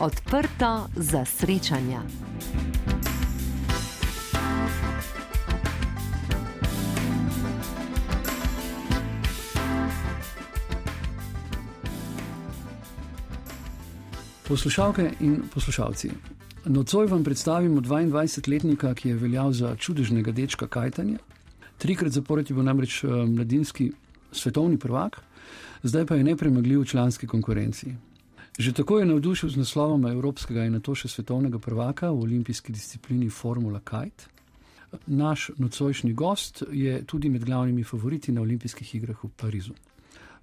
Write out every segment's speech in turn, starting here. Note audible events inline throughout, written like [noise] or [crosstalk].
Odprto za srečanja. Poslušalke in poslušalci, nocoj vam predstavimo 22-letnika, ki je veljal za čudežnega dečka kajtanja. Trikrat zapored je bil namreč eh, mladinski svetovni prvak, zdaj pa je nepremagljiv v članski konkurenci. Že tako je navdušil z naslovom evropskega in na to še svetovnega prvaka v olimpijski disciplini Formula Kite. Naš nocojšnji gost je tudi med glavnimi favoriti na olimpijskih igrah v Parizu.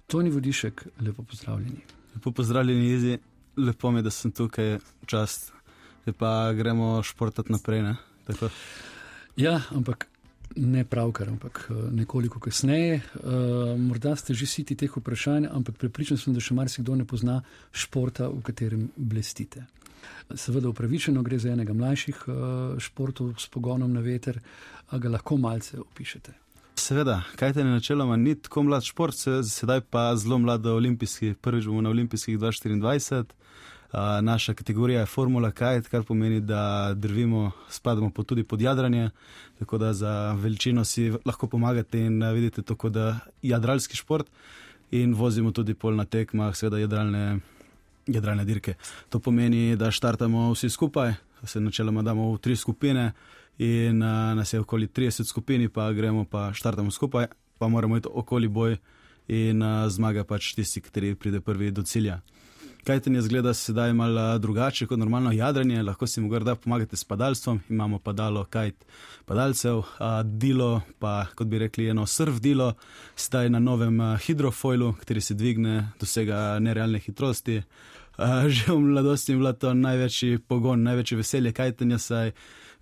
Toni Vodišek, lepo pozdravljeni. Lepo pozdravljeni, Jezi. Lepo mi je, da sem tukaj, čast. Zdaj pa gremo športati naprej. Ja, ampak ne pravkar, ampak eh, nekoliko kasneje. Uh, morda ste že siti teh vprašanj, ampak prepričan sem, da še marsikdo ne pozna športa, v katerem blestite. Seveda upravičeno gre za enega mlajših uh, športov s pogonom na veter, a ga lahko malce opišete. Seveda, kaj te je načeloma ni tako mlad šport, sedaj pa zelo mlad olimpijski, prvič bomo na olimpijskih 2024 naša kategorija je Formula Kite, kar pomeni, da drvimo, spadamo pod tudi pod jadranje, tako da za veličino si lahko pomagate in vidite to kot jadralski šport in vozimo tudi pol na tekmah, seveda jadralne, jadralne dirke. To pomeni, da štartamo vsi skupaj, se načeloma damo v tri skupine in a, nas je okoli 30 skupini, pa gremo pa štartamo skupaj, pa moramo iti okoli boj in a, zmaga pač tisti, ki pride prvi do cilja. Kajtenje zgleda sedaj malo drugače kot normalno jadranje, lahko si mu grda pomagate s padalstvom, imamo padalo kajt padalcev, a dilo pa, kot bi rekli, eno surf dilo, sedaj na novem hidrofoilu, kateri se dvigne, dosega nerealne hitrosti. A, že v mladosti je bilo to največji pogon, največje veselje kajtenja, saj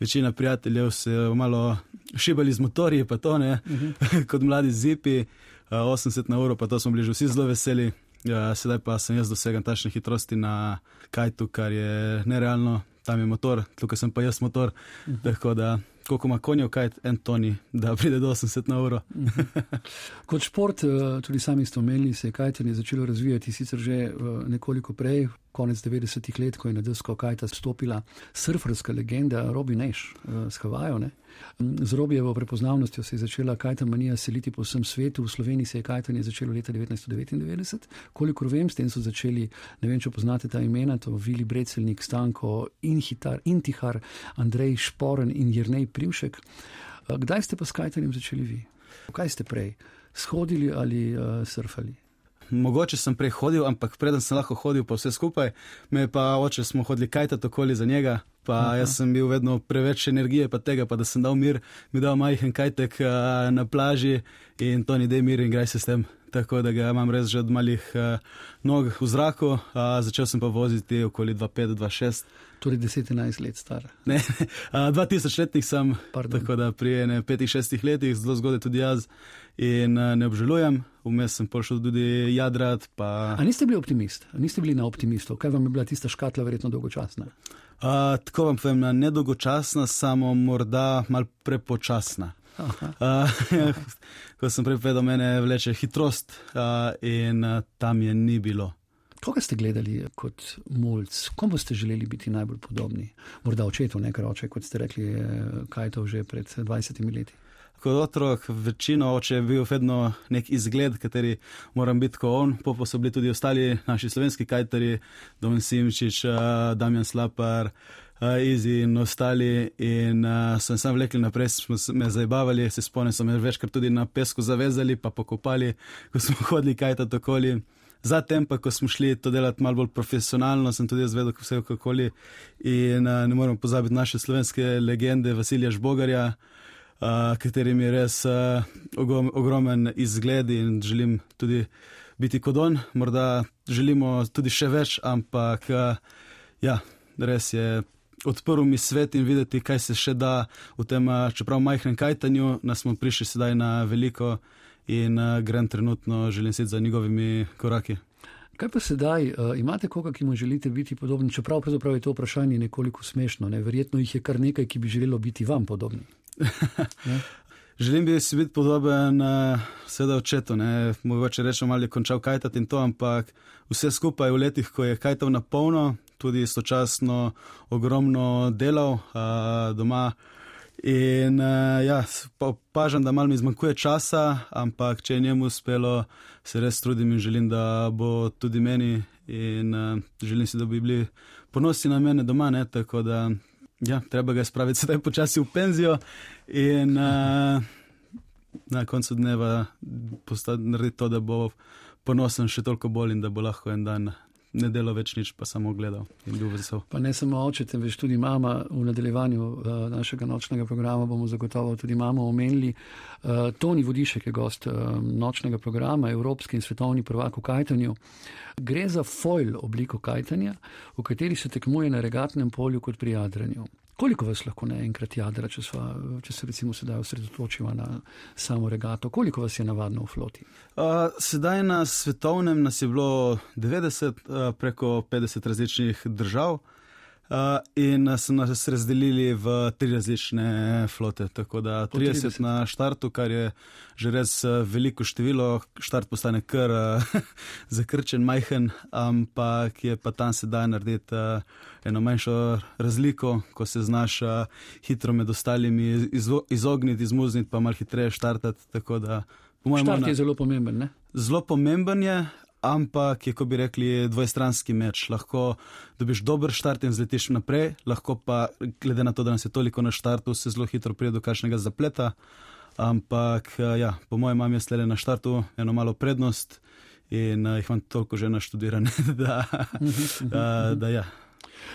večina prijateljev se je malo šibali z motorji, pa to ne, uh mhm. -huh. [laughs] kot mladi zipi, a, 80 na uro, pa to smo bili že vsi zelo veseli. Ja, sedaj pa sem jaz dosegel tačne hitrosti na kajtu, kar je nerealno, tam je motor, tukaj sem pa jaz motor. Uh mhm. -huh. Tako da, koliko ima konjev kajt, en toni, da pride do 80 na uro. Uh mhm. -huh. Kot šport, eh, tudi sami ste omenili, se je kajtenje začelo razvijati sicer že eh, nekoliko prej, konec 90-ih let, ko je na desko kajta stopila surferska legenda Robi Neš uh, s Havajo. Ne? Z Robijevo prepoznavnostjo se je začela kajta manija seliti po vsem svetu. V Sloveniji se je kajtanje začelo leta 1999. Kolikor vem, s tem so začeli, ne vem, če poznate ta imena, to Vili Brecelnik, Stanko, Inhitar, Intihar, Andrej Šporen in Jrnej Privšek. Kdaj ste pa s kajtanjem začeli vi? Kaj ste prej? Shodili ali uh, surfali? Mogoče sem prej hodil, ampak preden sem lahko hodil, pa vse skupaj, me pa oče smo hodili kajtati okoli za njega, pa Aha. jaz sem bil vedno preveč energije, pa tega, pa da sem dal mir, mi dal majhen kajtek uh, na plaži in to ni dej mir in graj se s tem. Tako da ga imam res že od malih uh, nog v zraku, uh, začel sem pa voziti okoli 2-5-2-6. Torej 10-11 let star. Ne, uh, 2000 letnih sem, Pardon. tako da pri 5-6 letih, zelo zgodaj tudi jaz in uh, ne obžalujem. Vmes sem prišel tudi jadrat. Pa... A niste bili optimist, A niste bili na optimistu, kaj vam je bila tista škatla verjetno dolgočasna? Uh, tako vam povem, ne dolgočasna, samo morda mal prepočasna. Uh, [laughs] ko sem prej povedal, mene vleče hitrost uh, in uh, tam je ni bilo. Koga ste gledali kot mulj, komu ste želeli biti najbolj podobni? Morda očetu, ne kar oče, kot ste rekli, kaj je to že pred 20 leti kot otrok, večino oče je bil vedno nek izgled, kateri moram biti kot on, pa so bili tudi ostali naši slovenski kajteri, Domen Simčič, uh, Damjan Slapar. Uh, Izi in ostali, in uh, so se vlekli naprej, smo me zabavali, se spomnim, so me večkrat tudi na pesku zavezali, pa pokopali, ko smo [laughs] hodili kaj ta okoli. Zatem, pa ko smo šli to delati malo bolj profesionalno, sem tudi jaz vedel, kako vse okoli. In uh, ne moremo pozabiti naše slovenske legende, Vasilija Žbogarja, uh, uh, katerim je res uh, ogromen izgled in želim tudi biti kot on. Morda želimo tudi še več, ampak uh, ja, res je. Odprl mi svet in videti, kaj se še da v tem, čeprav majhnem kajtanju, nas smo prišli sedaj na veliko in uh, grem trenutno, želim sedeti za njegovimi koraki. Kaj pa sedaj, uh, imate koga, ki mu želite biti podoben, čeprav je to vprašanje nekoliko smešno, ne? verjetno jih je kar nekaj, ki bi želelo biti vam podobni. [laughs] Želim bi si biti podoben, uh, seveda očetu, ne? mogoče rečemo, ali je končal kajtati in to, ampak vse skupaj v letih, ko je kajtal na polno, tudi istočasno ogromno delal uh, doma. In uh, ja, opažam, da malo mi zmanjkuje časa, ampak če je njemu uspelo, se res trudim in želim, da bo tudi meni. In uh, želim si, da bi bili ponosni na mene doma, ne? tako da ja, treba ga spraviti sedaj počasi v penzijo in uh, na koncu dneva narediti to, da bo ponosen še toliko bolj in da bo lahko en dan ne delo več nič, pa samo gledal in bil vesel. Pa ne samo oče, temveč tudi mama v nadaljevanju uh, našega nočnega programa bomo zagotovo tudi mamo omenili. Uh, Toni Vodišek je gost uh, nočnega programa, evropski in svetovni prvak v kajtanju. Gre za foil obliko kajtanja, v kateri se tekmuje na regatnem polju kot pri jadranju. Koliko vas lahko naenkrat jadra, če, sva, če se recimo sedaj osredotočimo na samo regato? Koliko vas je navadno v floti? Uh, sedaj na svetovnem nas je bilo 90, uh, preko 50 različnih držav. Uh, in so nas razdelili v tri različne flote. Tako da 30, 30 na štartu, kar je že res veliko število, štart postane kar uh, [laughs] zakrčen, majhen, ampak je pa tam sedaj narediti uh, eno manjšo razliko, ko se znaš uh, hitro med ostalimi izo, izogniti, izmuzniti, pa malo hitreje štartati. Štart je zelo pomemben. Ne? Zelo pomemben je, ampak je, kot bi rekli, dvojstranski meč. Lahko dobiš dober štart in zletiš naprej, lahko pa, glede na to, da nas je toliko na štartu, se zelo hitro pride do kakšnega zapleta. Ampak, eh, ja, po mojem, imam jaz le na štartu eno malo prednost in uh, jih imam toliko že naštudirane, [laughs] da, da, [laughs] da ja.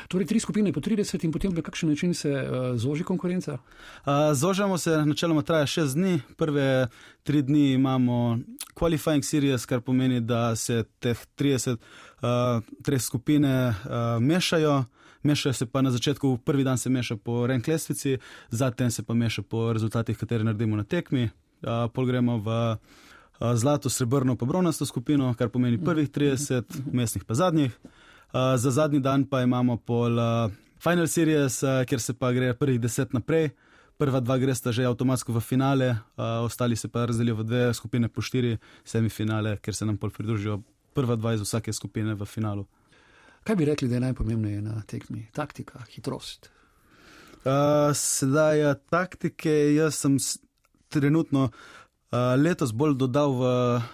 Torej, tri skupine po 30 in potem na kakšen način se uh, zoži konkurenca? Uh, zožamo se, načeloma traja 6 dni. Prve tri dni imamo qualifying series, kar pomeni, da se teh 30 uh, treh skupine uh, mešajo. Mešajo se pa na začetku, prvi dan se meša po rank lestvici, zatem se pa meša po rezultatih, katere naredimo na tekmi. Uh, pol gremo v uh, zlato, srebrno, pa bronasto skupino, kar pomeni prvih 30, mestnih pa zadnjih. Uh, za zadnji dan pa imamo pol uh, Final Series, uh, kjer se pa gre prvih deset naprej. Prva dva gresta že avtomatsko v finale, uh, ostali se pa razdelijo v dve skupine po štiri semifinale, ker se nam pol pridružijo prva dva iz vsake skupine v finalu. Kaj bi rekli, da je najpomembnejše na tekmi? Taktika, hitrost. Uh, sedaj, taktike, jaz sem trenutno uh, letos bolj dodal v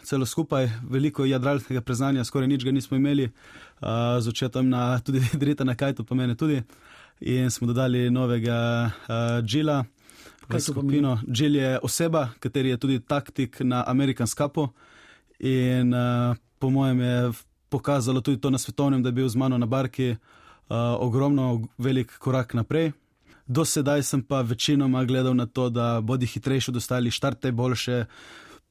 celo skupaj, veliko jadralskega preznanja, skoraj nič ga nismo imeli, uh, z očetom na [laughs] tudi Drita na Kajtu, pa mene tudi. In smo dodali novega uh, Džila v skupino. Džil je oseba, kateri je tudi taktik na American Scapu. In uh, po mojem je pokazalo tudi to na svetovnem, da je bil z mano na barki uh, ogromno velik korak naprej. Do sedaj sem pa večinoma gledal na to, da bodi hitrejši od ostalih, štarte boljše.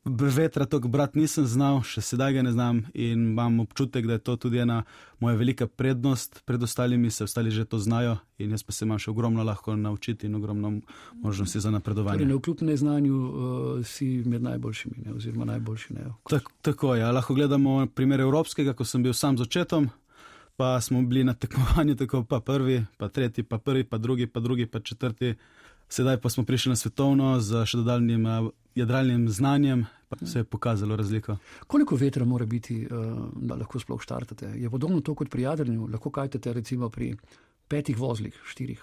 Vetra to, brat, nisem znal, še sedaj ga ne znam in imam občutek, da je to tudi ena moja velika prednost pred ostalimi, se ostali že to znajo in jaz pa se imam še ogromno lahko naučiti in ogromno možnosti za napredovanje. Torej, kljub neznanju uh, si med najboljšimi, ne, oziroma najboljši ne. Tak, tako je, ja. lahko gledamo primer evropskega, ko sem bil sam z očetom pa smo bili na tekmovanju, tako pa prvi, pa tretji, pa prvi, pa drugi, pa drugi, pa četrti. Sedaj pa smo prišli na svetovno z še dodaljnim uh, jadralnim znanjem, pa se je pokazalo razliko. Koliko vetra mora biti, uh, da lahko sploh štartate? Je podobno to kot pri jadranju, lahko kajtate recimo pri petih vozlih, štirih?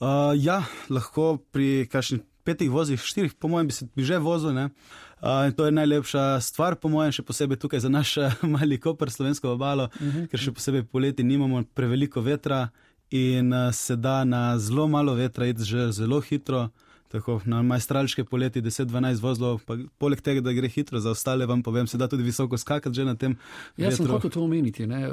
Uh, ja, lahko pri kakšnih petih vozih, štirih, po mojem, bi se bi že vozil. Uh, in to je najlepša stvar, po mojem, še posebej tukaj za naš [laughs] mali kopr, slovensko obalo, uh mhm. -huh. ker še posebej poleti nimamo preveliko vetra in uh, se da na zelo malo vetra iti že zelo hitro. Tako na majstralčke poleti 10-12 vozlov, pa poleg tega, da gre hitro, za ostale vam povem, se da tudi visoko skakati že na tem. Jaz sem hotel to omeniti. Ne? Eh,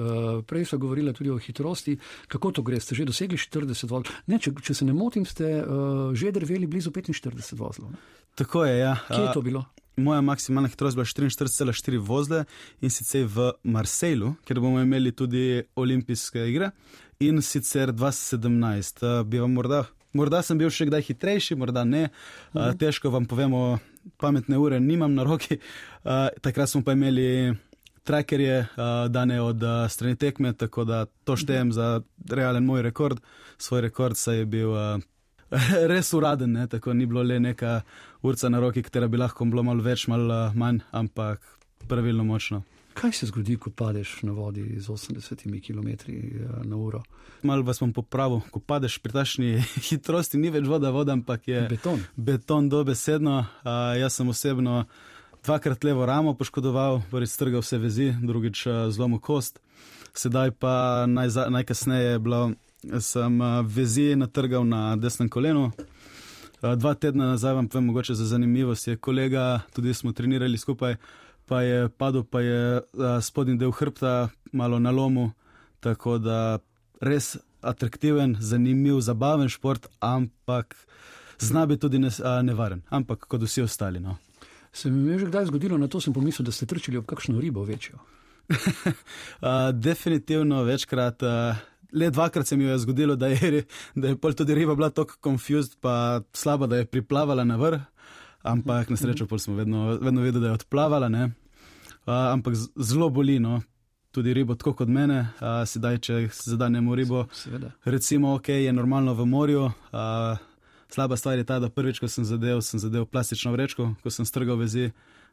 prej so govorili tudi o hitrosti. Kako to gre? Ste že dosegli 40 vozlov? Ne, če, če se ne motim, ste uh, že drveli blizu 45 vozlov. Ne? Tako je, ja. Kje je to bilo? Moja maksimalna hitrost bila 44,4 vozle in sicer v Marsejlu, kjer bomo imeli tudi olimpijske igre in sicer 2017. Bi vam morda Morda sem bil še kdaj hitrejši, morda ne. Uh, težko vam povemo, pametne ure nimam na roki. Uh, takrat smo pa imeli trackerje, uh, dane od uh, strani tekme, tako da to štejem za realen moj rekord. Svoj rekord se je bil uh, [laughs] res uraden, ne? tako ni bilo le neka urca na roki, katera bi lahko bilo malo več, malo manj, ampak pravilno močno. Kaj se zgodi, ko padeš na vodi z 80 km na uro? Malo vas bom popravil, ko padeš pri tašni [laughs] hitrosti, ni več voda, voda, ampak je beton. Beton dobesedno. Uh, jaz sem osebno dvakrat levo ramo poškodoval, prvič strgal vse vezi, drugič uh, zlomil kost. Sedaj pa naj, najkasneje je bilo, sem uh, vezi natrgal na desnem kolenu. Dva tedna nazaj vam povem, mogoče za zanimivost, je kolega, tudi smo trenirali skupaj pa je padel, pa je spodnji del hrbta malo na lomu. Tako da res atraktiven, zanimiv, zabaven šport, ampak zna biti tudi nevaren, ampak kot vsi ostali. No. Se mi je že kdaj zgodilo, na to sem pomislil, da ste trčili ob kakšno ribo večjo? [laughs] uh, definitivno večkrat. Uh, Le dvakrat se mi je zgodilo, da je, da je tudi riba bila tako confused, pa slaba, da je priplavala na vrh ampak na srečo smo vedno, vedno vedeli, da je odplavala. Uh, ampak zelo boli, no. tudi ribo, tako kot mene, uh, sedaj, če zadanemo ribo. Seveda. Recimo, ok, je normalno v morju. Uh, slaba stvar je ta, da prvič, ko sem zadev, sem zadev plastično vrečko, ko sem strgal vezi.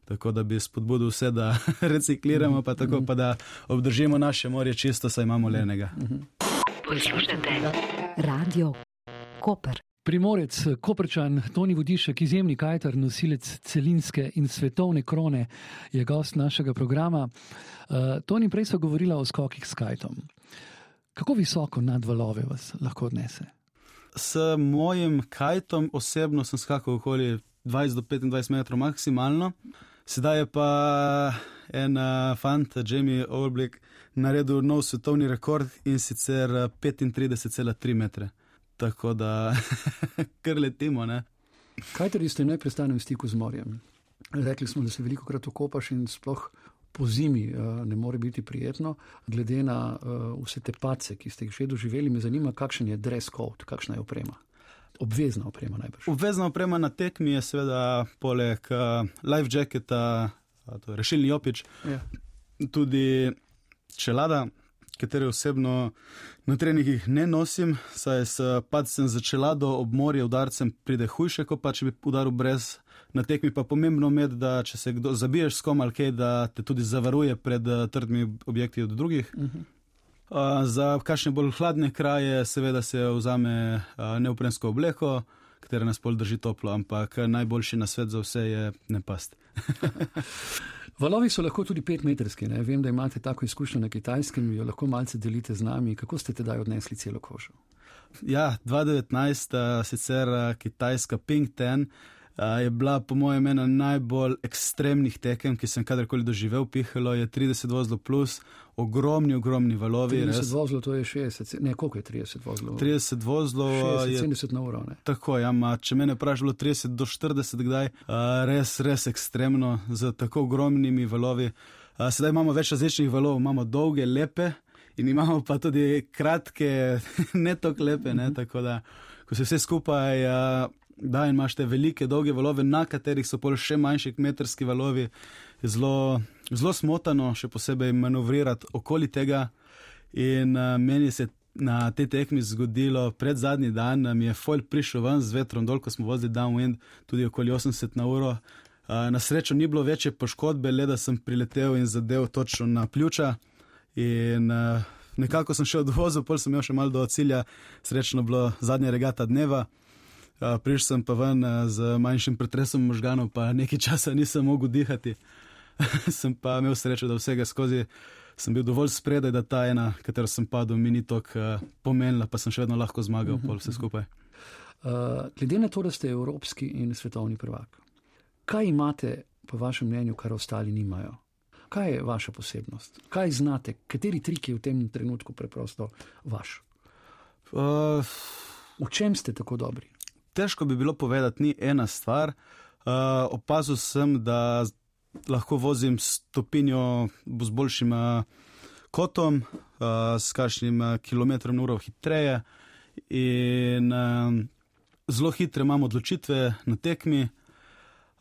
Tako da bi spodbudil vse, da [laughs] recikliramo, pa tako pa da obdržimo naše morje čisto, saj imamo le enega. Poslušajte, radio Koper. Primorec, Koprčan, Toni Vodišek, izjemni kajter, nosilec celinske in svetovne krone, je gost našega programa. Uh, Toni, prej so govorili o skokih s kajtom. Kako visoko nad valove vas lahko odnese? S mojim kajtom osebno sem skakal okoli 20 do 25 metrov maksimalno. Sedaj je pa en uh, fant, Jamie Olblik, naredil nov svetovni rekord in sicer 35,3 metre tako da [laughs] kar letimo. Ne? Kaj torej ste neprestano v stiku z morjem? Rekli smo, da se veliko krat okopaš in sploh po zimi uh, ne more biti prijetno. Glede na uh, vse te pace, ki ste jih že doživeli, me zanima, kakšen je dress code, kakšna je oprema. Obvezna oprema najbrž. Obvezna oprema na tekmi je seveda poleg uh, life jacketa, to je rešilni opič, ja. tudi čelada katere osebno na treningih ne nosim, saj s padcem začela do obmorja udarcem pride hujše, kot pa če bi udaril brez. Na tekmi pa pomembno med, da če se kdo zabiješ s kom ali kaj, da te tudi zavaruje pred uh, trdimi objekti od drugih. Uh -huh. uh, za kakšne bolj hladne kraje, seveda se vzame uh, neuprensko obleko, katera nas pol drži toplo, ampak najboljši na svet za vse je ne past. [laughs] Valovi so lahko tudi petmetrski. Ne? Vem, da imate tako izkušnjo na kitajskem, jo lahko malce delite z nami. Kako ste tedaj odnesli celo kožo? Ja, 2019, sicer kitajska Ping Ten je bila po mojem ena najbolj ekstremnih tekem, ki sem kadarkoli doživel. Pihalo je 30 vozlov plus, ogromni, ogromni valovi. 30 res. vozlov, to je 60, ne koliko je 30 vozlov? 30 vozlov 60, je 70 na uro. Ne? Tako, ja, ma, če me ne vprašaš, bilo 30 do 40, kdaj, res, res ekstremno, z tako ogromnimi valovi. Sedaj imamo več različnih valov, imamo dolge, lepe. In imamo pa tudi kratke, [laughs] ne tako lepe, ne? Mhm. tako da, ko se vse skupaj da imaš te velike, dolge valove, na katerih so pol še manjši kmetrski valovi, zelo, zelo smotano, še posebej manevrirati okoli tega. In uh, meni se na tej tekmi zgodilo pred zadnji dan, da mi je foil prišel ven z vetrom dol, ko smo vozili downwind, tudi okoli 80 na uro. Uh, na srečo ni bilo večje poškodbe, le da sem priletel in zadev točno na pljuča. In uh, nekako sem šel odvozil, pol sem imel še malo do cilja, srečno bilo zadnja regata dneva. Prišel sem pa ven z manjšim pretresom možganov, pa nekaj časa nisem mogel dihati. [laughs] sem pa imel srečo, da vsega skozi sem bil dovolj spredaj, da ta ena, katero sem padel, mi ni tako pomenila, pa sem še vedno lahko zmagal, pol vse skupaj. Uh, glede na to, da ste evropski in svetovni prvak, kaj imate, po vašem mnenju, kar ostali nimajo? Kaj je vaša posebnost? Kaj znate, kateri trik je v tem trenutku preprosto vaš? Uh, v čem ste tako dobri? Težko bi bilo povedati, ni ena stvar. Uh, opazil sem, da lahko vozim stopinjo z boljšim uh, kotom, uh, s kakšnim uh, kilometrom uro hitreje. In uh, zelo hitre imam odločitve na tekmi.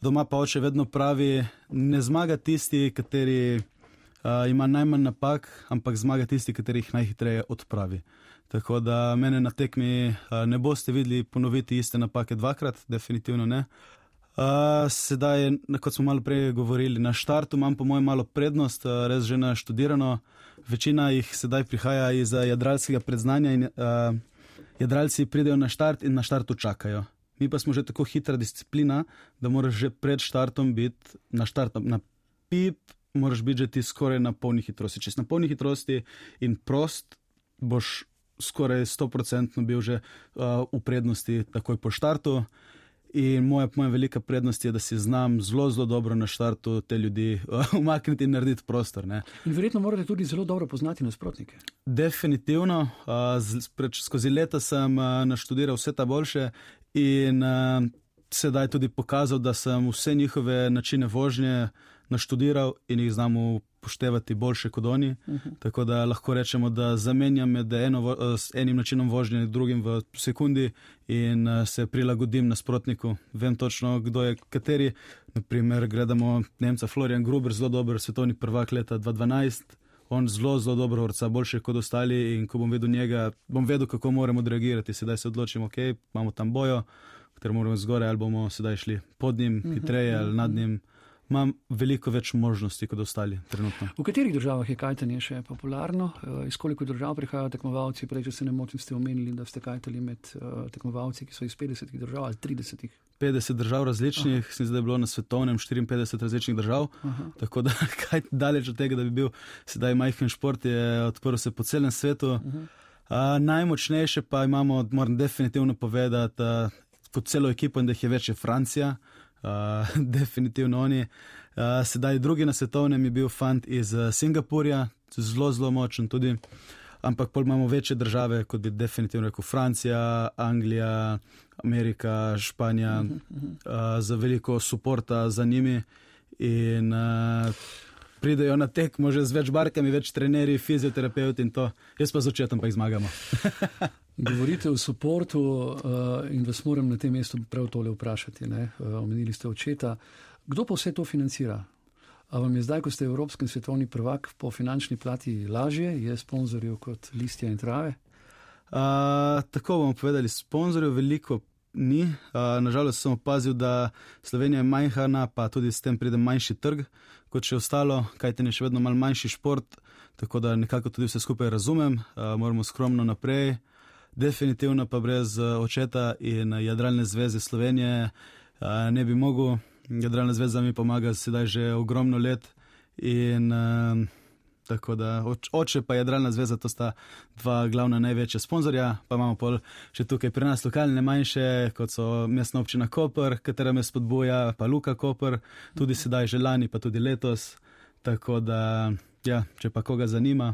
Doma pa oče vedno pravi, ne zmaga tisti, kateri uh, ima najmanj napak, ampak zmaga tisti, kateri jih najhitreje odpravi. Tako da mene na tekmi ne boste videli ponoviti iste napake dvakrat, definitivno ne. Uh, sedaj, kot smo malo prej govorili, na štartu imam, po mojem, malo prednost, res že naštudirano. Večina jih sedaj prihaja iz jadralskega predznanja in uh, jadralci pridejo na štart in na štartu čakajo. Mi pa smo že tako hitra disciplina, da moraš že pred štartom biti na štartu, na pip, moraš biti že ti skoraj na polni hitrosti. Če si na polni hitrosti in prost, boš skoraj 100% bil že uh, v prednosti takoj po štartu. In moja, moja velika prednost je, da si znam zelo, zelo dobro na štartu te ljudi [laughs] umakniti in narediti prostor. Ne. In verjetno morate tudi zelo dobro poznati nasprotnike. Definitivno. Uh, z, preč, skozi leta sem uh, naštudiral vse ta boljše in uh, sedaj tudi pokazal, da sem vse njihove načine vožnje naštudiral in jih znam upoštevati boljše kot oni. Uh -huh. Tako da lahko rečemo, da zamenjam med eno, s enim načinom vožnje in drugim v sekundi in se prilagodim nasprotniku. Vem točno, kdo je kateri. Naprimer, gledamo Nemca Florian Gruber, zelo dober svetovni prvak leta 2012. On zelo, zelo dobro vrca, boljše kot ostali. In ko bom vedel njega, bom vedel, kako moramo odreagirati. Sedaj se odločimo, ok, imamo tam bojo, ker moramo zgoraj ali bomo sedaj šli pod njim, hitreje ali nad njim. Imam veliko več možnosti kot ostali trenutno. V katerih državah je kajtanje še popularno? Eh, iz koliko držav prihajajo tekmovalci? Prej, če se ne motim, ste omenili, da ste kajtali med uh, tekmovalci, ki so iz 50 držav ali 30. 50 držav različnih, sem zdaj bilo na svetovnem 54 različnih držav. Aha. Tako da, [laughs] kaj daleč od tega, da bi bil sedaj majhen šport, je odprl se po celem svetu. Uh, najmočnejše pa imamo, moram definitivno povedati, uh, kot celo ekipo, in da jih je več, je Francija. Uh, [laughs] definitivno oni. Uh, sedaj drugi na svetovnem je bil fant iz uh, Singapurja, zelo, zelo močen tudi. Ampak pol imamo večje države, kot bi definitivno rekel Francija, Anglija, Amerika, Španija, uh, za veliko suporta za njimi. In uh, pridejo na tekmo že z več barkami, več trenerji, fizioterapeuti in to. Jaz pa z očetom pa jih zmagamo. [laughs] Govorite o podporu uh, in vas moram na tem mestu prav tole vprašati. Uh, omenili ste očeta. Kdo pa vse to financira? A vam je zdaj, ko ste evropski svetovni prvak, po finančni plati lažje, je sponzorjev kot listja in trave? Uh, tako bomo povedali, sponzorjev veliko ni. Uh, nažalost sem opazil, da Slovenija je majhna, pa tudi s tem pride manjši trg kot še ostalo, kajte je še vedno mal manjši šport, tako da nekako tudi vse skupaj razumem, uh, moramo skromno naprej definitivno pa brez eh, očeta in Jadralne zveze Slovenije eh, ne bi mogel. Jadralna zveza mi pomaga sedaj že ogromno let in eh, tako da oče pa Jadralna zveza, to sta dva glavna največja sponzorja, pa imamo pol še tukaj pri nas lokalne manjše, kot so mestna občina Koper, katera me spodbuja, pa Luka Koper, tudi sedaj že lani, pa tudi letos. Tako da Ja, če pa koga zanima,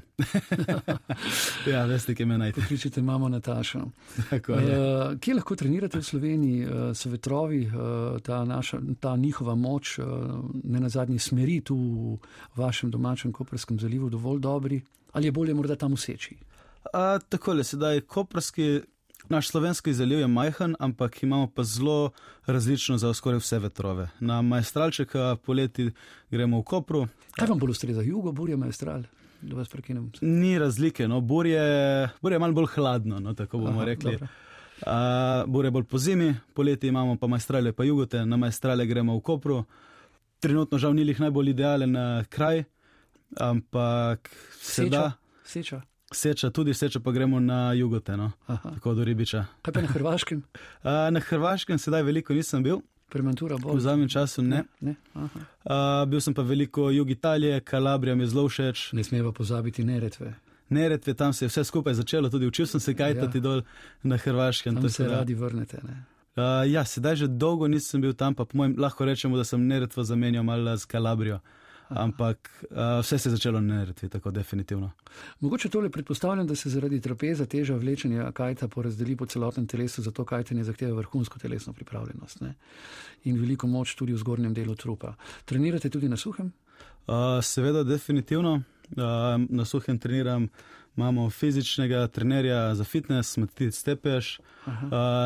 [laughs] ja, veste, kje me najti. Pokličite mamo Natašo. Tako, uh, kje lahko trenirate v Sloveniji? Uh, so vetrovi, uh, ta, naša, ta njihova moč, uh, ne na zadnji smeri tu v vašem domačem Koperskem zalivu, dovolj dobri? Ali je bolje morda tam useči? Uh, tako je, sedaj Koperski Naš slovenski zaliv je majhen, ampak imamo pa zelo različno za skoraj vse vetrove. Na majstralček poleti gremo v Kopru. Kaj vam bolj ustreza, jugo, burje, majstral? Da vas prekinem. Ni razlike, no, burje, burje je malo bolj hladno, no, tako bomo Aha, rekli. Uh, burje je bolj po zimi, poleti imamo pa majstrale, pa jugote, na majstrale gremo v Kopru. Trenutno žal ni jih najbolj idealen kraj, ampak se Seča. da. Seča. Seča, tudi seča, pa gremo na jugoteno, tako do ribiča. Kaj pa na Hrvaškem? [laughs] A, na Hrvaškem sedaj veliko nisem bil. Prementura bo. V zadnjem času ne. ne? A, bil sem pa veliko jug Italije, Kalabrija mi je zelo všeč. Ne smemo pozabiti neretve. Neretve, tam se je vse skupaj začelo, tudi učil sem se kajtati ja. dol na Hrvaškem. Tam se da. radi vrnete. Uh, ja, sedaj že dolgo nisem bil tam, pa mojem lahko rečemo, da sem neretvo zamenjal malo z Kalabrijo. Ampak uh, vse se je začelo narediti, tako definitivno. Mogoče tole predpostavljam, da se zaradi trapeza teža vlečenja kajta porazdeli po celotnem telesu, zato kajtenje zahteva vrhunsko telesno pripravljenost ne? in veliko moč tudi v zgornjem delu trupa. Trenirate tudi na suhem? Uh, seveda, definitivno. Uh, na suhem treniram. Imamo fizičnega trenerja za fitness, Matic Stepeš, uh,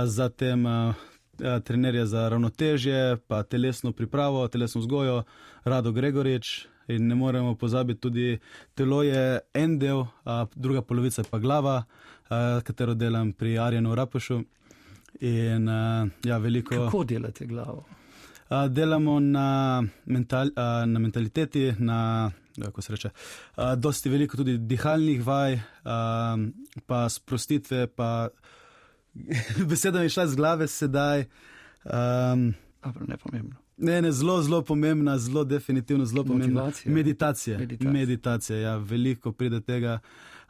zatem uh, Ja, trenerja za ravnotežje, pa telesno pripravo, telesno vzgojo, Rado Gregorič. In ne moremo pozabiti, tudi telo je en del, a druga polovica pa glava, a, katero delam pri Arjenu Rapošu. In, a, ja, veliko... Kako delate glavo? Uh, delamo na, mental, uh, na mentaliteti, na kako se reče. Uh, dosti veliko tudi dihalnih vaj, uh, pa sprostitve, pa [laughs] beseda mi je šla z glave sedaj. Um, ne pomembno. Ne, ne, zelo, zelo pomembna, zelo definitivno, zelo pomembna. Motivacija. Meditacija. Meditacija. Meditacija, ja, veliko pride tega.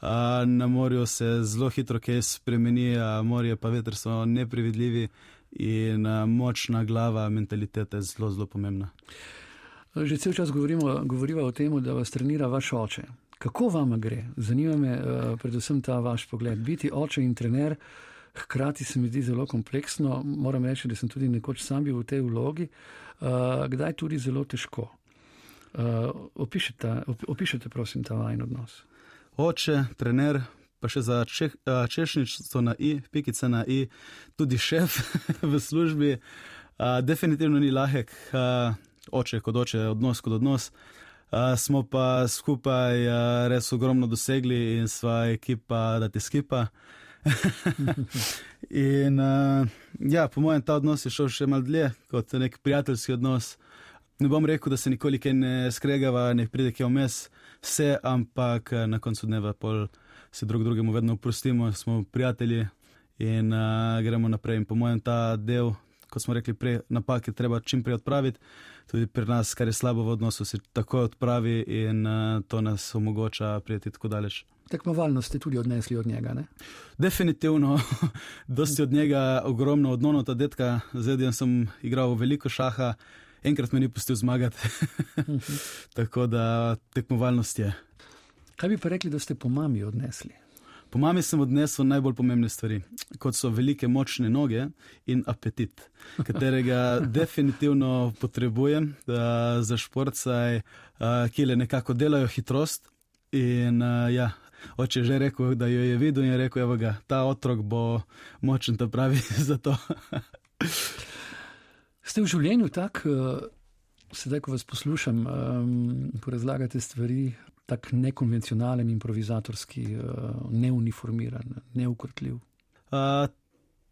Uh, na morju se zelo hitro kaj spremeni, uh, morje pa veter so neprevidljivi in uh, močna glava, mentaliteta je zelo, zelo pomembna. Že cel čas govorimo, govorimo o tem, da vas trenira vaš oče. Kako vam gre? Zanima me uh, predvsem ta vaš pogled. Biti oče in trener, hkrati se mi zdi zelo kompleksno. Moram reči, da sem tudi nekoč sam bil v tej vlogi, uh, kdaj tudi zelo težko. Uh, opišite, op, opišite, prosim, ta vajen odnos. Oče, trener, pa še za če, uh, češnico na i, pikice na i, tudi šef [laughs] v službi. Uh, definitivno ni lahek. Uh, oče kot oče, odnos kot odnos. Uh, smo pa skupaj uh, res ogromno dosegli in sva ekipa, da te skipa. [laughs] in uh, ja, po mojem, ta odnos je šel še mal dlje kot nek prijateljski odnos. Ne bom rekel, da se nikoli kaj ne skregava, ne pride kaj vmes, vse, ampak na koncu dneva pol se drug drugemu vedno oprostimo, smo prijatelji in uh, gremo naprej. In po mojem, ta del, kot smo rekli prej, napake treba čim prej odpraviti. Tudi pri nas, kar je slabo v odnosu, se takoj odpravi in uh, to nas omogoča prijeti tako daleč. Tekmovalno ste tudi odnesli od njega, ne? Definitivno, [laughs] dosti od njega, ogromno od nonota detka, zdaj sem igral veliko šaha, enkrat me ni pustil zmagati. [laughs] tako da tekmovalnost je. Kaj bi pa rekli, da ste po mami odnesli? Po mami sem odnesel najbolj pomembne stvari, kot so velike močne noge in apetit, katerega [laughs] definitivno potrebujem za športcaj, ki le nekako delajo hitrost. In ja, oče je že rekel, da jo je videl in je rekel, da ga ta otrok bo močen, da pravi [laughs] za to. Ste v življenju tak, sedaj ko vas poslušam, ko razlagate stvari, tako nekonvencionalen, improvizatorski, neuniformiran, neukrotljiv? Uh,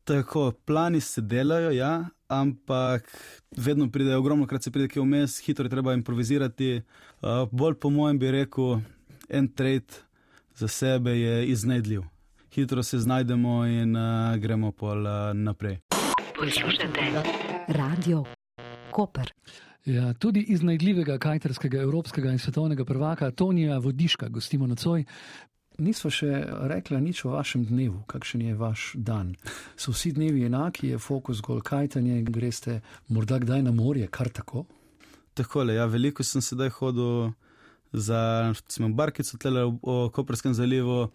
tako, plani se delajo, ja, ampak vedno pride, ogromno krat se pride kaj vmes, hitro je treba improvizirati. Uh, bolj po mojem bi rekel, en trade za sebe je iznajdljiv. Hitro se znajdemo in uh, gremo pol uh, naprej. Poslušate radio Koper. Ja, tudi iznajdljivega kajterskega evropskega in svetovnega prvaka Tonija Vodiška gostimo nocoj. Nismo še rekli nič o vašem dnevu, kakšen je vaš dan. So vsi dnevi enaki, je fokus zgolj kajtanje, greste morda kdaj na morje, kar tako? Tako je, ja, veliko sem sedaj hodil za barkico tle v Koperskem zalivu,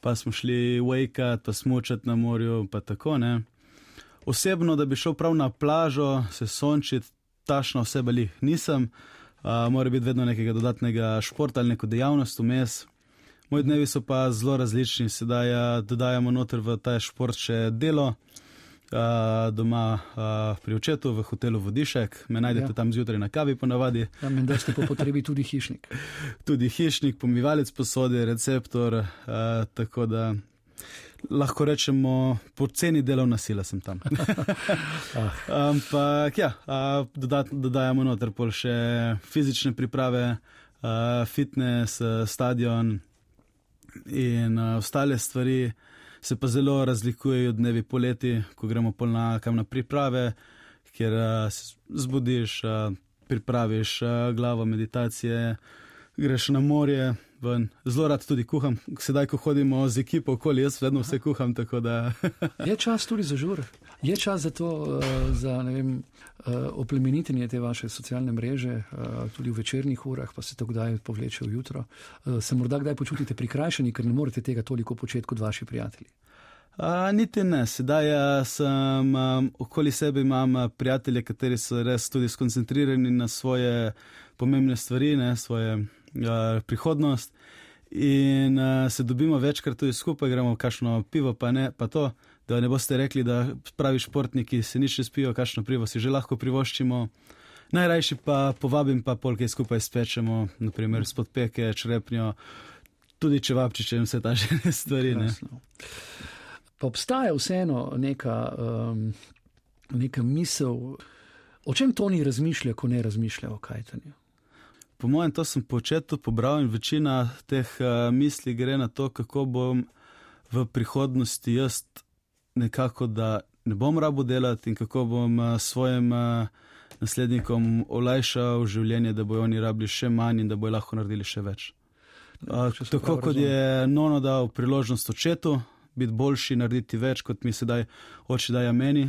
pa smo šli wakat, pa smučati na morju, pa tako ne. Osebno, da bi šel prav na plažo, se sončiti, tašna oseba ali nisem, uh, mora biti vedno nekega dodatnega športa ali neko dejavnost vmes. Moji dnevi so pa zelo različni, sedaj dodajamo noter v ta šport še delo. Uh, doma uh, pri očetu v hotelu Vodišek, me najdete ja. tam zjutraj na kavi, ponavadi. Ja, da ste po potrebi tudi hišnik. [laughs] tudi hišnik, pomivalec posode, receptor, uh, tako da lahko rečemo, poceni delovna sila sem tam. [laughs] Ampak ja, dodat, dodajamo noter pol še fizične priprave, fitness, stadion in ostale stvari. Se pa zelo razlikujejo dnevi poleti, ko gremo pol na kam na priprave, kjer se zbudiš, pripraviš glavo, meditacije, greš na morje, ven. Zelo rad tudi kuham, sedaj, ko hodimo z ekipo okoli, jaz vedno vse kuham. je čas tudi za žur, je čas za to, uh, za vem, uh, oplemenitenje te vaše socialne mreže, uh, tudi v večernih urah, pa se to kdaj povleče v jutro. Se morda kdaj počutite prikrajšani, ker ne morete tega toliko početi kot vaši prijatelji. A, niti ne, sedaj sem um, okoli sebe imam prijatelje, kateri so res tudi skoncentrirani na svoje pomembne stvari, ne, svoje uh, prihodnost. In uh, se dobimo večkrat tudi skupaj, gremo v kašno pivo, pa ne, pa to, da ne boste rekli, da pravi športniki se nič ne spijo, kašno pivo si že lahko privoščimo. Najrajši pa povabim, pa polkaj skupaj spečemo, naprimer spod peke, črepnjo, tudi če vapčiče in vse ta [laughs] že stvari. Ne. Pa obstaja vseeno neka, um, neka misel O čem Toni razmišlja, ko ne razmišlja o kajtanju? Po mojem, to sem početo pobral in večina teh uh, misli gre na to, kako bom v prihodnosti jaz nekako, da ne bom rabo delati in kako bom uh, svojim uh, naslednikom olajšal življenje, da bojo oni rabili še manj in da bojo lahko naredili še več. Uh, tako kot razumem. je Nono dal priložnost očetu, biti boljši, narediti več, kot mi sedaj oče daje meni,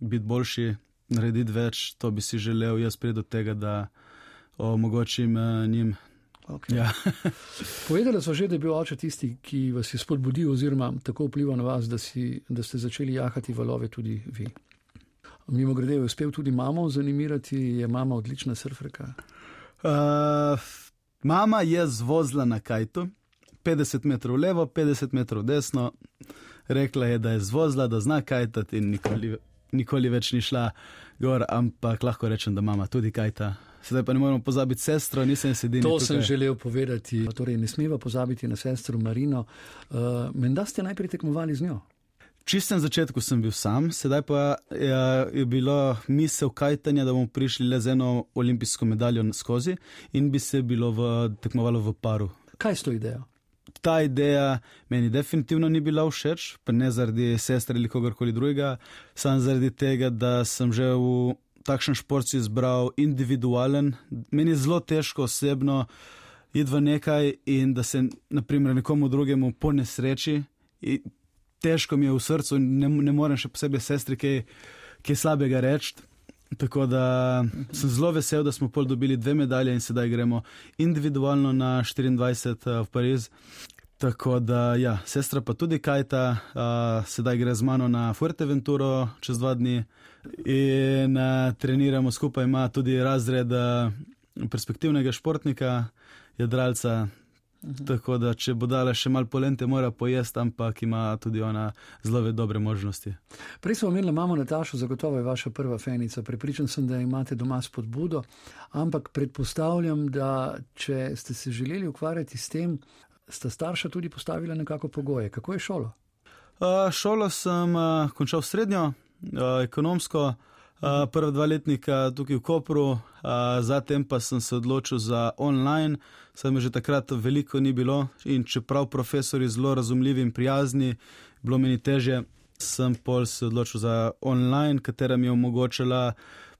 biti boljši, narediti več, to bi si želel jaz priti do tega, da omogočim uh, njim. Okay. Ja. [laughs] Povedali so že, da je bil oče tisti, ki vas je spodbudil, oziroma tako vplival na vas, da, si, da ste začeli jahati valove tudi vi. Mimo grede je uspel tudi mamo zanimirati, je mama odlična surferka. Uh, mama je zvozila na kajtu, 50 metrov levo, 50 metrov desno. Rekla je, da je zvozila, da zna kajtati in nikoli, nikoli več ni šla gor, ampak lahko rečem, da mama tudi kajta. Sedaj pa ne moremo pozabiti sestro, nisem sedel. To tukaj. sem želel povedati. Torej, ne smemo pozabiti na sestro Marino. Uh, Menda ste najprej tekmovali z njo? Čistem začetku sem bil sam, sedaj pa je, je bilo misel kajtanja, da bomo prišli le z eno olimpijsko medaljo skozi in bi se bilo v, tekmovalo v paru. Kaj je to ideja? Ta ideja meni definitivno ni bila všeč, pa ne zaradi sestre ali kogarkoli drugega, samo zaradi tega, da sem že v takšen šport izbral individualen. Meni je zelo težko osebno iti v nekaj in da se naprimer nekomu drugemu po nesreči težko mi je v srcu, ne, ne morem še posebej sestri kaj, kaj slabega reči. Tako da sem zelo vesel, da smo pol dobili dve medalje in sedaj gremo individualno na 24 eh, v Pariz. Tako da, ja, sestra pa tudi kajta, uh, sedaj gre z mano na Fuerteventuro čez dva dni in uh, treniramo skupaj, ima tudi razred uh, perspektivnega športnika, jadralca, -huh. Tako da, če bo dala še malo polente, mora pojesti, ampak ima tudi ona zelo dobre možnosti. Prej smo imeli mamo Natašo, zagotovo je vaša prva fenica. Pripričan sem, da imate doma spodbudo, ampak predpostavljam, da če ste se želeli ukvarjati s tem, sta starša tudi postavila nekako pogoje. Kako je šolo? Uh, šolo sem uh, končal srednjo, uh, ekonomsko. Uh, prva dva letnika tukaj v Kopru, uh, zatem pa sem se odločil za online, saj me že takrat veliko ni bilo in čeprav profesori zelo razumljivi in prijazni, bilo mi teže, sem pol se odločil za online, katera mi je omogočala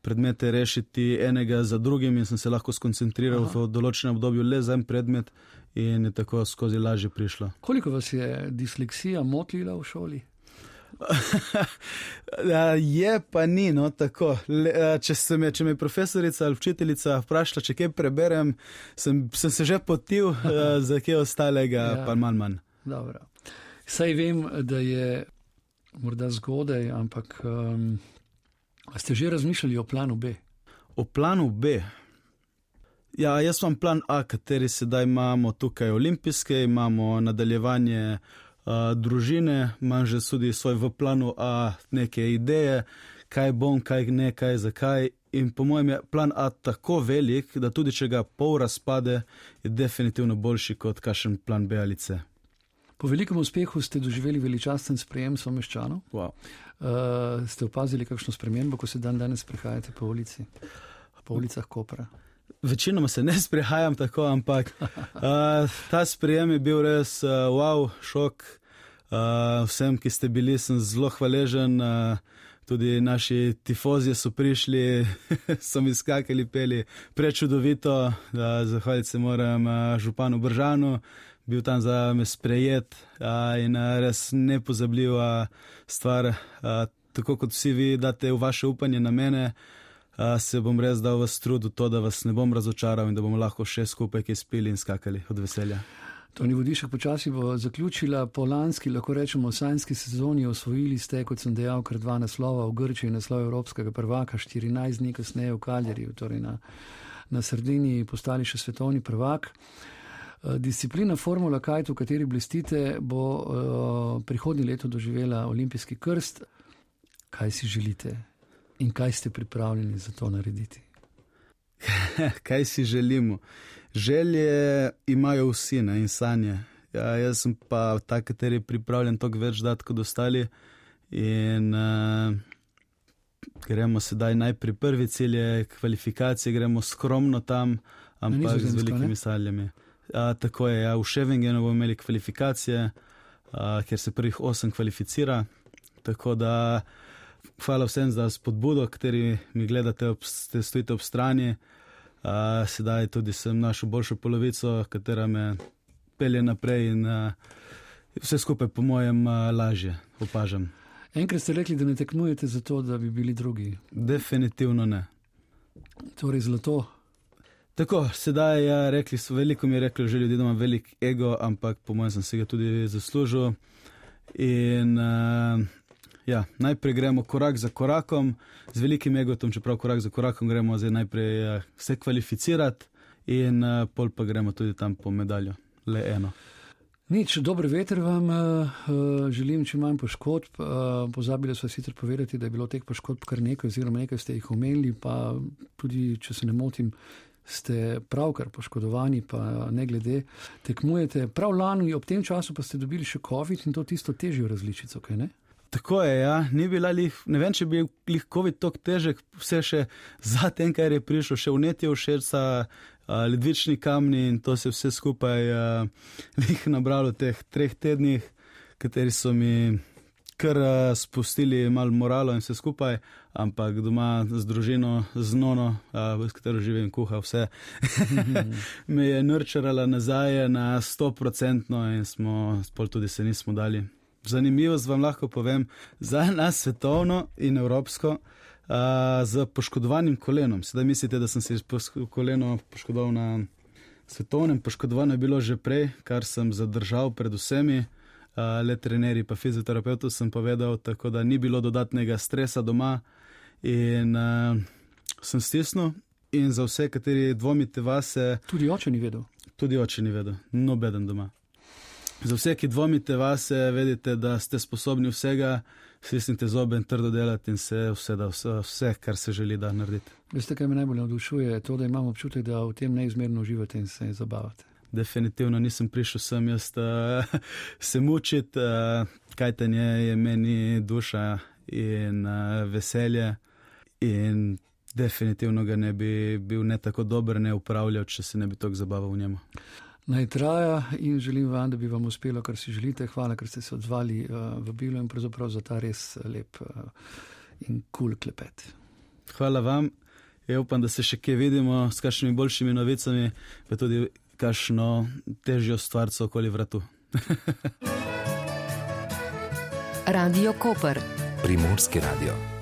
predmete rešiti enega za drugim in sem se lahko skoncentriral Aha. v določenem obdobju le za en predmet in je tako skozi lažje prišlo. Koliko vas je disleksija motila v šoli? [laughs] je pa ni, no tako. Le, če, me, če me je profesorica ali učiteljica vprašala, če kaj preberem, sem, sem se že potil, [laughs] za kaj ostalega, ja. pa manj manj. Dobro. Saj vem, da je morda zgodaj, ampak um, ste že razmišljali o planu B? O planu B. Ja, jaz imam plan A, kateri sedaj imamo tukaj olimpijske, imamo nadaljevanje družine, imam že tudi svoj v planu, a neke ideje, kaj bom, kaj ne, kaj zakaj. In po mojem je plan A tako velik, da tudi če ga pol razpade, je definitivno boljši kot kašen plan B ali C. Po velikem uspehu ste doživeli veličasten sprejem someščanov. Wow. Uh, ste opazili kakšno spremembo, ko se dan danes prehajate po ulici, po ulicah Kopra? Večinoma se ne [laughs] sprehajam tako, ampak uh, ta sprejem je bil res uh, wow, šok. Uh, vsem, ki ste bili, sem zelo hvaležen. Uh, tudi naši tifozije so prišli, [laughs] so mi skakali, peli prečudovito. Uh, zahvaliti se moram uh, županu Bržanu, bil tam za me sprejet uh, in uh, res nepozabljiva stvar. Uh, tako kot vsi vi date v vaše upanje na mene se bom res dal v trud, to, da vas ne bom razočaral in da bomo lahko še skupaj kaj spili in skakali od veselja. To ni vodišek, počasi bo zaključila. Po lanski, lahko rečemo, sanjski sezoni osvojili ste, kot sem dejal, kar dva naslova v Grčiji, naslov Evropskega prvaka, 14 dni kasneje v Kaljeriju, torej na, na Sardini, postali še svetovni prvak. Disciplina Formula Kajt, v kateri blestite, bo uh, prihodnje leto doživela olimpijski krst. Kaj si želite? In kaj ste pripravljeni za to narediti? [laughs] kaj si želimo? Želje imajo vsi ne, in sanje. Ja, jaz sem pa ta, kateri je pripravljen toliko več dati kot ostali. In uh, gremo sedaj najprej prvi cilj, je kvalifikacije, gremo skromno tam, ampak z velikimi saljami. A, tako je, ja, v Ševengenu bomo imeli kvalifikacije, a, ker se prvih osem kvalificira. Tako da hvala vsem za spodbudo, kateri mi gledate, ob, ste stojite ob strani. A, sedaj tudi sem našel boljšo polovico, katera me pelje naprej in a, vse skupaj, po mojem, a, lažje opažam. Enkrat ste rekli, da ne tekmujete zato, da bi bili drugi. Definitivno ne. Torej, zlato. Tako, sedaj je ja, rekli, so veliko mi rekli, že ljudje imamo velik ego, ampak po mojem sem si ga tudi zaslužil. In uh, ja, najprej gremo korak za korakom, z velikim egotom, čeprav korak za korakom gremo zdaj najprej uh, vse kvalificirati in uh, pol pa gremo tudi tam po medaljo, le eno. Nič, dober veter vam uh, želim, če manj poškodb. Uh, pozabili smo sicer povedati, da je bilo teh poškodb kar nekaj, oziroma nekaj ste jih omenili, pa tudi, če se ne motim, ste pravkar poškodovani, pa ne glede, tekmujete. Prav lani, ob tem času pa ste dobili še COVID in to tisto težjo različico, kaj ne? Tako je, ja. ni bila lih, ne vem, če bi bil COVID tako težek, vse še za tem, kar je prišlo, še vnetje v šerca, ledvični kamni in to se vse skupaj jih nabralo v teh treh tednih, kateri so mi kar spustili malo moralo in vse skupaj, ampak doma z družino, z nono, s katero živim, kuha vse, [laughs] me je nurčarala nazaj na 100% in smo spol tudi se nismo dali. Zanimivo vam lahko povem, za nas svetovno in evropsko z poškodovanim kolenom. Sedaj mislite, da sem se koleno poškodoval na svetovnem, poškodovano je bilo že prej, kar sem zadržal pred vsemi, le trenerji pa fizioterapeutu sem povedal, tako da ni bilo dodatnega stresa doma in uh, sem stisnil in za vse, kateri dvomite vase. Tudi oče ni vedel. Tudi oče ni vedel, nobeden doma. Za vse, ki dvomite vase, vedite, da ste sposobni vsega, stisnite zobe in trdo delati in se vse, da vse, vse, kar se želi, da naredite. Veste, kaj me najbolj navdušuje? To, da imamo občutek, da v tem neizmerno uživate in se zabavate. Definitivno nisem prišel sem jaz uh, [laughs] se mučiti, uh, kaj ten je, je meni duša in uh, veselje. In definitivno ga ne bi bil ne tako dober, ne upravljal, če se ne bi tako zabaval v njemu naj traja in želim vam, da bi vam uspelo, kar si želite. Hvala, ker ste se odzvali uh, v Bilo in pravzaprav za ta res lep uh, in kul cool klepet. Hvala vam. Ja upam, da se še kje vidimo s kakšnimi boljšimi novicami, pa tudi kakšno težjo stvar okoli vratu. [laughs] radio Koper. Primorski radio.